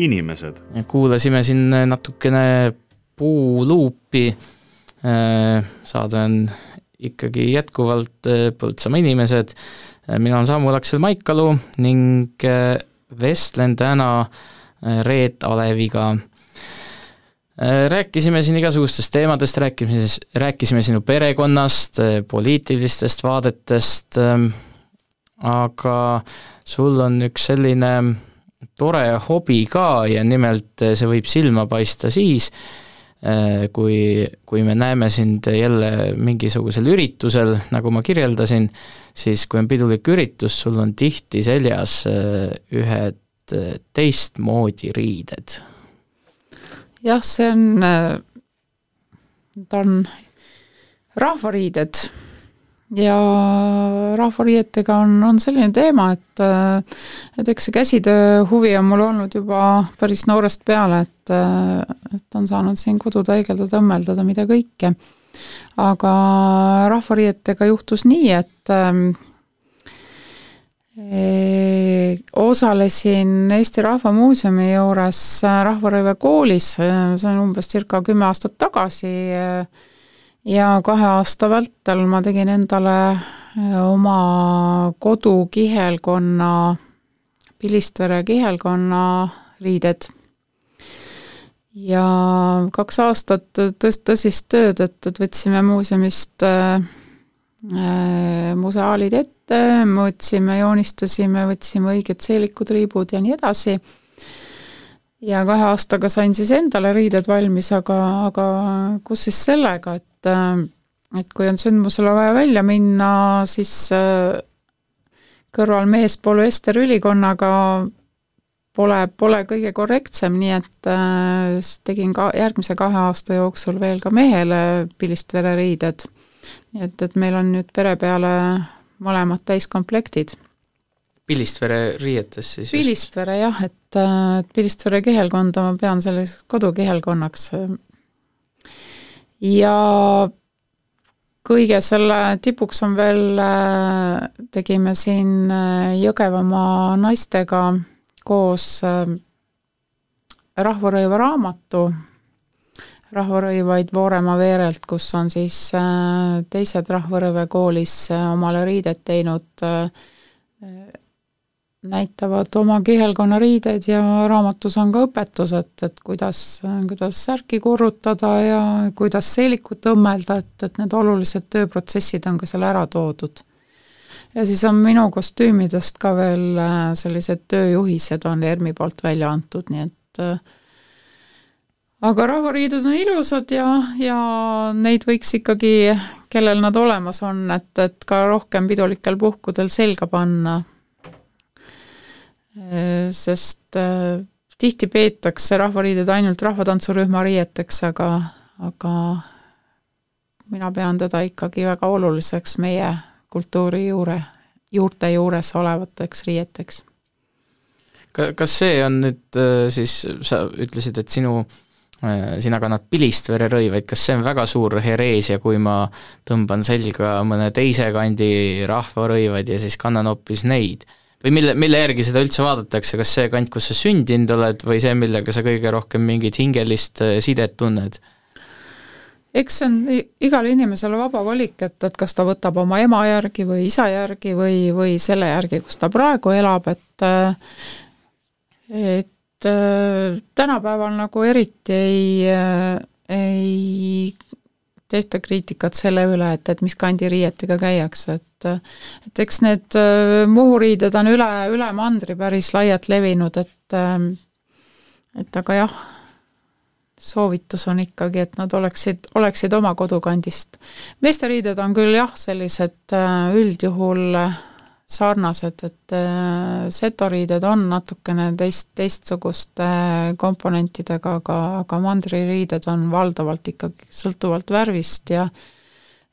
inimesed. kuulasime siin natukene puuluupi, saade on ikkagi jätkuvalt äh, Põltsamaa inimesed, mina olen Samuel Aksel Maikalu ning äh, vestlen täna äh, Reet Aleviga. Rääkisime siin igasugustest teemadest, rääkisime, rääkisime sinu perekonnast, poliitilistest vaadetest, aga sul on üks selline tore hobi ka ja nimelt see võib silma paista siis, kui, kui me näeme sind jälle mingisugusel üritusel, nagu ma kirjeldasin, siis kui on pidulik üritus, sul on tihti seljas ühed teistmoodi riided. jah, see on, ta on rahvariided ja rahvariietega on, on selline teema, et et eks see käsitöö huvi on mul olnud juba päris noorest peale, et et on saanud siin koduda, heegeldada, õmmeldada, mida kõike. aga rahvariietega juhtus nii, et e, osalesin Eesti Rahva Muuseumi juures Rahvarõive koolis, see on umbes circa kümme aastat tagasi, ja kahe aasta vältel ma tegin endale äh, oma kodukihelkonna, Pilistvere kihelkonna riided. ja kaks aastat tõst-, tõsist tööd, et, et võtsime muuseumist äh, äh museaalid ette, mõõtsime, joonistasime, võtsime õiged seelikud, riibud ja nii edasi ja kahe aastaga sain siis endale riided valmis, aga, aga kus siis sellega, et et kui on sündmusele vaja välja minna, siis äh, kõrval mees polüesterülikonnaga pole, pole kõige korrektsem, nii et äh, tegin ka järgmise kahe aasta jooksul veel ka mehele Pilistvere riided. nii et, et meil on nüüd pere peale mõlemad täiskomplektid Pilistvere riietes siis Pilistvere jah, et, äh, Pilistvere kihelkonda ma pean selliseks kodukihelkonnaks. ja kõige selle tipuks on veel, äh, tegime siin äh, Jõgevamaa naistega koos Rahvarõiva raamatu, Rahvarõivaid Vooremaa veerelt, kus on siis teised Rahvarõive koolis omale riided teinud näitavad oma kihelkonna riideid ja raamatus on ka õpetus, et, et kuidas, kuidas särki kurrutada ja kuidas seelikut õmmelda, et, et need olulised tööprotsessid on ka seal ära toodud. ja siis on minu kostüümidest ka veel äh, sellised tööjuhised on ERM-i poolt välja antud, nii et äh, aga rahvariided on ilusad ja, ja neid võiks ikkagi, kellel nad olemas on, et, et ka rohkem pidulikel puhkudel selga panna sest äh, tihti peetakse rahvariided ainult rahvatantsurühma riieteks, aga, aga mina pean teda ikkagi väga oluliseks meie kultuuri juure, juurte juures olevateks riieteks. ka, kas see on nüüd äh, siis, sa ütlesid, et sinu sina kannad Pilistvere rõivaid, kas see on väga suur hereesia, kui ma tõmban selga mõne teise kandi rahvarõivaid ja siis kannan hoopis neid? Või mille, mille järgi seda üldse vaadatakse, kas see kant, kus sa sündinud oled, või see, millega sa kõige rohkem mingit hingelist äh, sidet tunned? eks see on igale inimesele vaba valik, et, et kas ta võtab oma ema järgi või isa järgi või, või selle järgi, kus ta praegu elab, et äh, et äh, tänapäeval nagu eriti ei, ei tehta kriitikat selle üle, et, et mis kandi riietega käiakse, et et eks need äh, Muhu riided on üle, üle mandri päris laialt levinud, et ähm, et aga jah, soovitus on ikkagi, et nad oleksid, oleksid oma kodukandist. meeste riided on küll jah, sellised äh, üldjuhul sarnased, et äh, setoriided on natukene teist, teistsuguste komponentidega, aga, aga mandririided on valdavalt ikkagi sõltuvalt värvist ja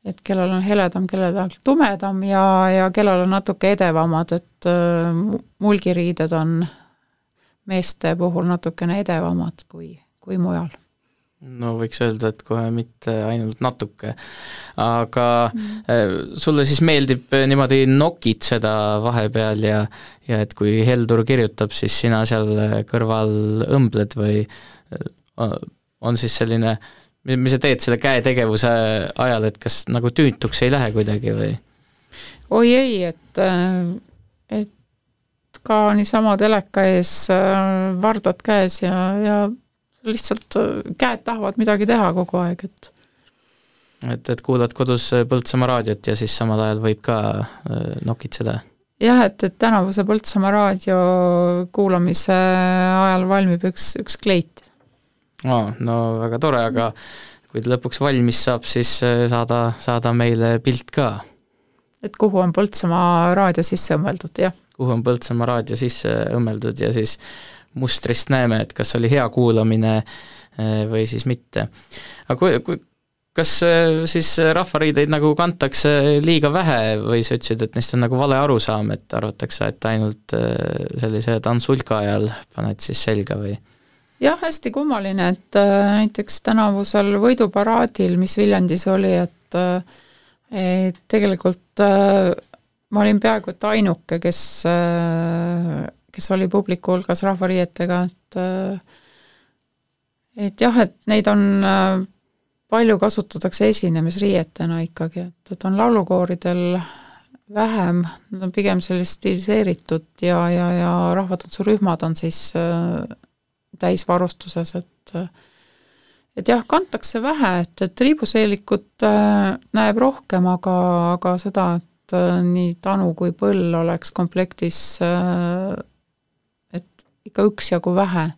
et kellel on heledam, kellel tumedam ja, ja kellel on natuke edevamad, et äh, mulgiriided on meeste puhul natukene edevamad kui, kui mujal no võiks öelda, et kohe mitte ainult natuke. aga mm. sulle siis meeldib niimoodi nokitseda vahepeal ja ja et kui Heldur kirjutab, siis sina seal kõrval õmbled või äh, on siis selline, mis sa teed selle käetegevuse ajal, et kas nagu tüütuks ei lähe kuidagi või? oi ei, et, äh, et ka niisama teleka ees vardad käes ja, ja lihtsalt äh, käed tahavad midagi teha kogu aeg, et et, et kuulad kodus äh, Põltsamaa raadiot ja siis samal ajal võib ka äh, nokitseda? jah, et, et tänavuse Põltsamaa raadio kuulamise ajal valmib üks, üks kleit. aa, no väga tore, aga kui ta lõpuks valmis saab, siis saada, saada meile pilt ka. et kuhu on Põltsamaa raadio sisse õmmeldud, jah. kuhu on Põltsamaa raadio sisse õmmeldud ja siis mustrist näeme, et kas oli hea kuulamine äh, või siis mitte. aga kui, kui kas äh, siis rahvariideid nagu kantakse liiga vähe või sa ütlesid, et neist on nagu vale arusaam, et arvatakse, et ainult äh, sellise tantsulka ajal paned siis selga või? jah, hästi kummaline, et näiteks tänavusel võiduparaadil, mis Viljandis oli, et et tegelikult ma olin peaaegu et ainuke, kes, kes oli publiku hulgas rahvariietega, et et jah, et neid on palju kasutatakse esinemisriietena ikkagi, et, et on laulukooridel vähem, nad on pigem sellised stiliseeritud ja, ja, ja rahvatantsurühmad on siis äh, täisvarustuses, et et jah, kantakse vähe, et, et triibuseelikut äh, näeb rohkem, aga, aga seda, et äh, nii tanu kui põll oleks komplektis äh, ikka üksjagu vähe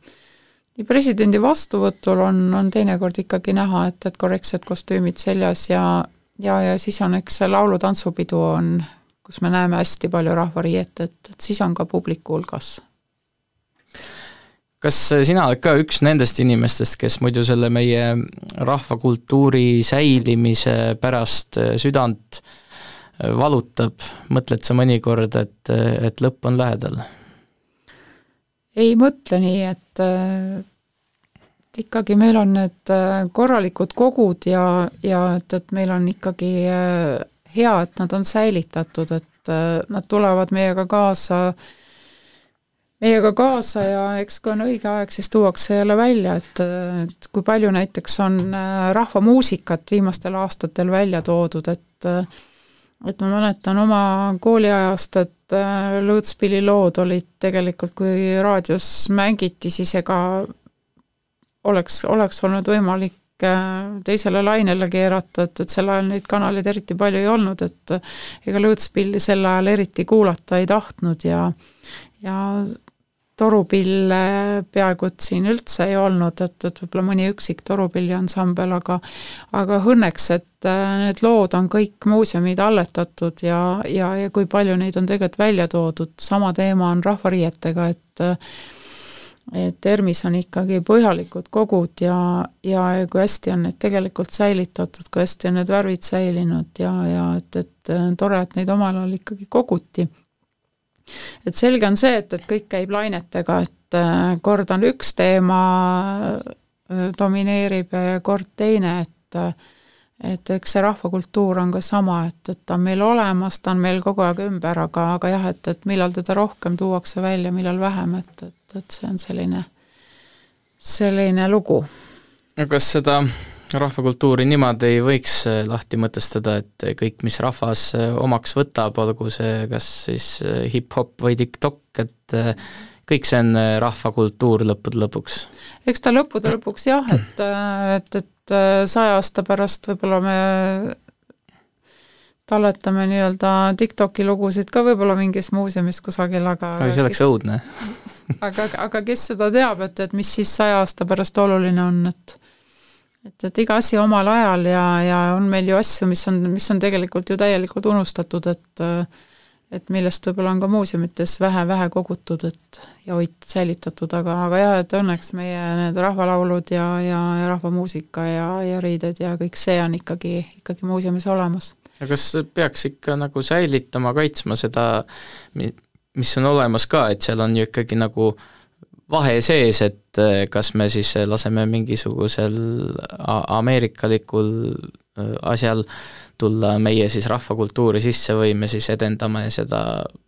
nii presidendi vastuvõtul on, on teinekord ikkagi näha, et, et korrektsed kostüümid seljas ja, ja, ja siis on eks see laulu-tantsupidu on, kus me näeme hästi palju rahvariiet, et, et siis on ka publiku hulgas. kas sina oled ka üks nendest inimestest, kes muidu selle meie rahvakultuuri säilimise pärast südant valutab, mõtled sa mõnikord, et, et lõpp on lähedal? Ei mõtle nii, et et ikkagi meil on need äh, korralikud kogud ja, ja et, et meil on ikkagi äh, hea, et nad on säilitatud, et äh, nad tulevad meiega kaasa, meiega kaasa ja eks kui on õige aeg, siis tuuakse jälle välja, et, et kui palju näiteks on rahvamuusikat viimastel aastatel välja toodud, et et ma mäletan oma kooliajast, et äh, lõõtspilli lood olid tegelikult, kui raadios mängiti, siis ega oleks, oleks olnud võimalik äh, teisele lainele keerata, et, et sel ajal neid kanaleid eriti palju ei olnud, et ega lõõtspilli sel ajal eriti kuulata ei tahtnud ja ja torupille peaaegu et siin üldse ei olnud, et, et võib-olla mõni üksik torupilliansambel, aga aga õnneks, et äh, need lood on kõik muuseumid alletatud ja, ja, ja kui palju neid on tegelikult välja toodud, sama teema on rahvariietega, et et ERMis on ikkagi põhjalikud kogud ja, ja kui hästi on need tegelikult säilitatud, kui hästi on need värvid säilinud ja, ja et, et tore, et neid omal ajal ikkagi koguti et selge on see, et, et kõik käib lainetega, et äh, kord on üks teema, äh, domineerib ja kord teine, et äh, et eks see rahvakultuur on ka sama, et, et ta on meil olemas, ta on meil kogu aeg ümber, aga, aga jah, et, et millal teda rohkem tuuakse välja, millal vähem, et, et, et see on selline, selline lugu. kas seda rahvakultuuri niimoodi ei võiks äh, lahti mõtestada, et kõik, mis rahvas äh, omaks võtab, olgu see kas siis äh, hip-hop või TikTok, et kõik see on rahvakultuur lõppude lõpuks? eks ta lõppude lõpuks jah, et, et, et saja aasta pärast võib-olla me talletame nii-öelda TikToki lugusid ka võib-olla mingis muuseumis kusagil, aga oi, see oleks kes... õudne aga, aga kes seda teab, et, et mis siis saja aasta pärast oluline on, et et, et iga asi omal ajal ja, ja on meil ju asju, mis on, mis on tegelikult ju täielikult unustatud, et et millest võib-olla on ka muuseumites vähe-vähe kogutud, et ja hoitud, säilitatud, aga, aga jah, et õnneks meie need rahvalaulud ja, ja, ja rahvamuusika ja, ja riided ja kõik see on ikkagi, ikkagi muuseumis olemas. aga kas peaks ikka nagu säilitama, kaitsma seda, mis on olemas ka, et seal on ju ikkagi nagu äh, vahe sees, et äh, kas me siis laseme mingisugusel ameerikalikul äh, asjal tulla meie siis rahvakultuuri sisse või me siis edendame seda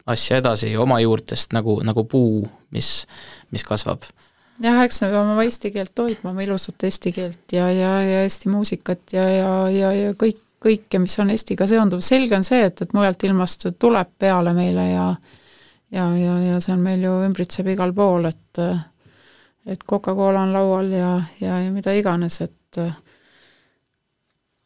asja edasi oma juurtest nagu, nagu puu, mis, mis kasvab. jah, eks me peame oma eesti keelt hoidma, oma ilusat eesti keelt ja, ja, ja Eesti muusikat ja, ja, ja, ja kõik, kõike, mis on Eestiga seonduv, selge on see, et, et mujalt ilmast tuleb peale meile ja ja, ja, ja see on meil ju, ümbritseb igal pool, et et Coca-Cola on laual ja, ja, ja mida iganes, et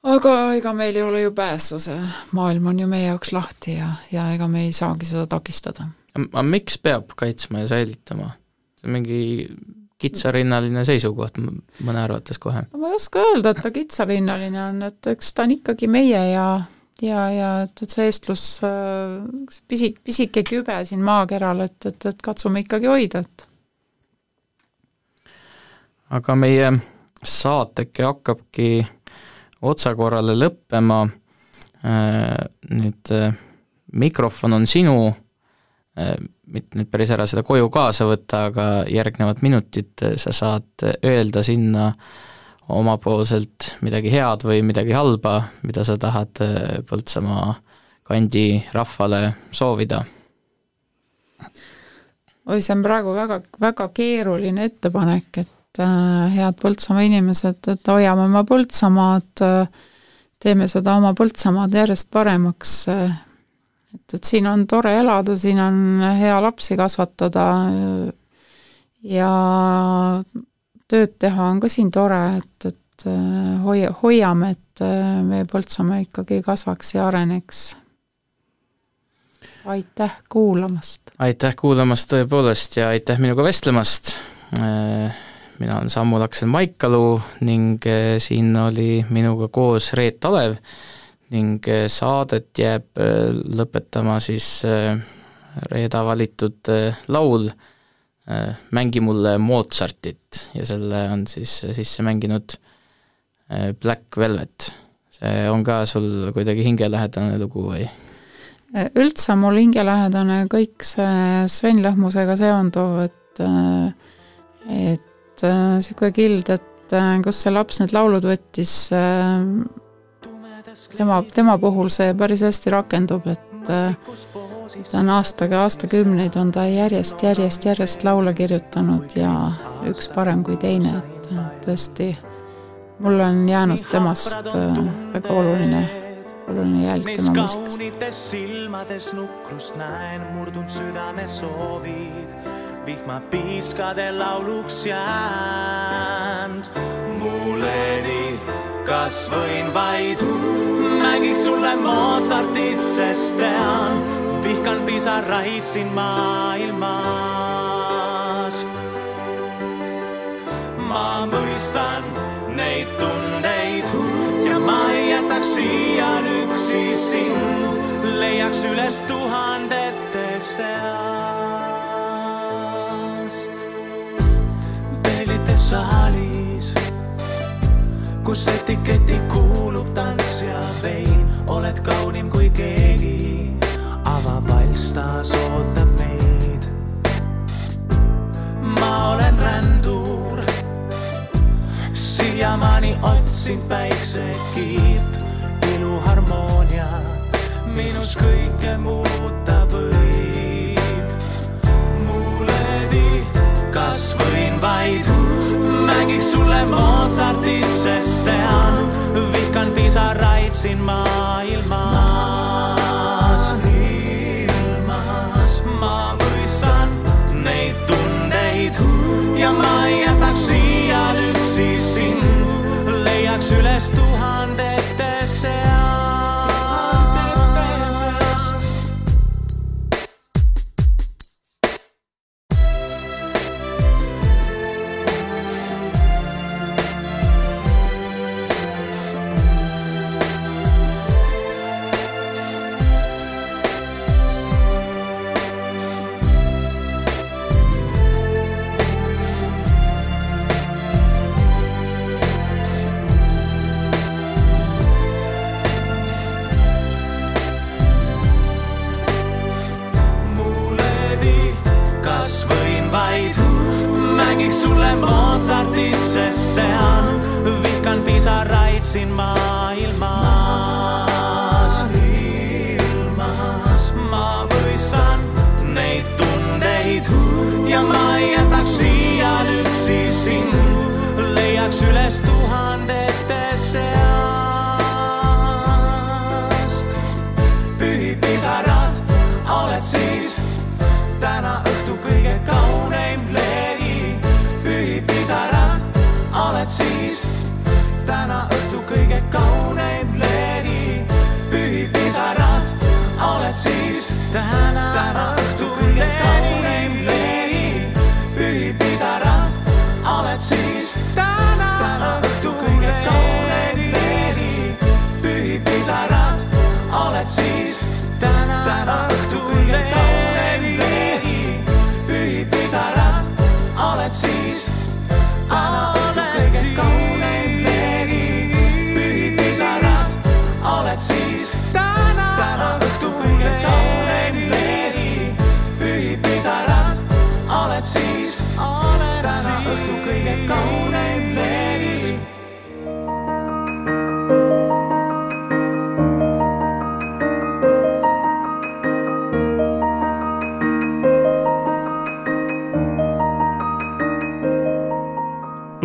aga ega meil ei ole ju pääsu, see maailm on ju meie jaoks lahti ja, ja ega me ei saagi seda takistada. aga miks peab kaitsma ja säilitama? see on mingi kitsarinnaline seisukoht mõne arvates kohe. ma ei oska öelda, et ta kitsarinnaline on, et eks ta on ikkagi meie ja ja, ja et, et see eestlus, pisik, pisike kübe siin maakeral, et, et, et katsume ikkagi hoida, et. Aga meie saateke hakkabki otsakorrale lõppema, nüüd mikrofon on sinu, mitte nüüd päris ära seda koju kaasa võtta, aga järgnevad minutid sa saad öelda sinna omapoolselt midagi head või midagi halba, mida sa tahad Põltsamaa kandi rahvale soovida? oi, see on praegu väga, väga keeruline ettepanek, et Äh, head Põltsamaa inimesed, et hoiame oma Põltsamaad, teeme seda oma Põltsamaad järjest paremaks. et, et siin on tore elada, siin on hea lapsi kasvatada ja tööd teha on ka siin tore, et, et hoia, hoiame, et meie Põltsamaa ikkagi kasvaks ja areneks aitäh kuulamast! aitäh kuulamast tõepoolest ja aitäh minuga vestlemast! mina olen Samu Laksel Maikalu ning siin oli minuga koos Reet Alev ning saadet jääb lõpetama siis Reeda valitud laul Mängi mulle Mozartit ja selle on siis sisse mänginud Black Velvet. see on ka sul kuidagi hingelähedane lugu või? üldse on mul hingelähedane kõik see Sven Lõhmusega seonduv, et et niisugune äh, kild, et äh, kus see laps need laulud võttis, äh, tema, tema puhul see päris hästi rakendub, et ta on aastaga, aastakümneid on ta järjest, järjest, järjest laule kirjutanud ja üks parem kui teine, et tõesti, mulle on jäänud temast väga oluline oluline jälg tema muusikast. silmades nukrust näen, murdunud südame soovid vihmapiiskade lauluks jäänud. muuleni, kas võin vaid mängiks sulle Mozartit, sest tean, vihkan pisaraid siin maailmas. ma mõistan neid tundeid ja ma ei jätaks siiani üksi sind, leiaks üles tuhandete seas. saalis, kus etiketi kuulub tants ja vein, oled kaunim kui keegi. Taas ootab meid. ma olen rändur, siiamaani otsin päiksekiirt, iluharmoonia minus kõike muuta võib. muuledi, kas võin vaid mängiks sulle Mozartit, sest tean, vihkan pisaraid siin maailmas. Oled siis täna õhtu kõige kauneim.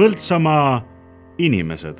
Põltsamaa inimesed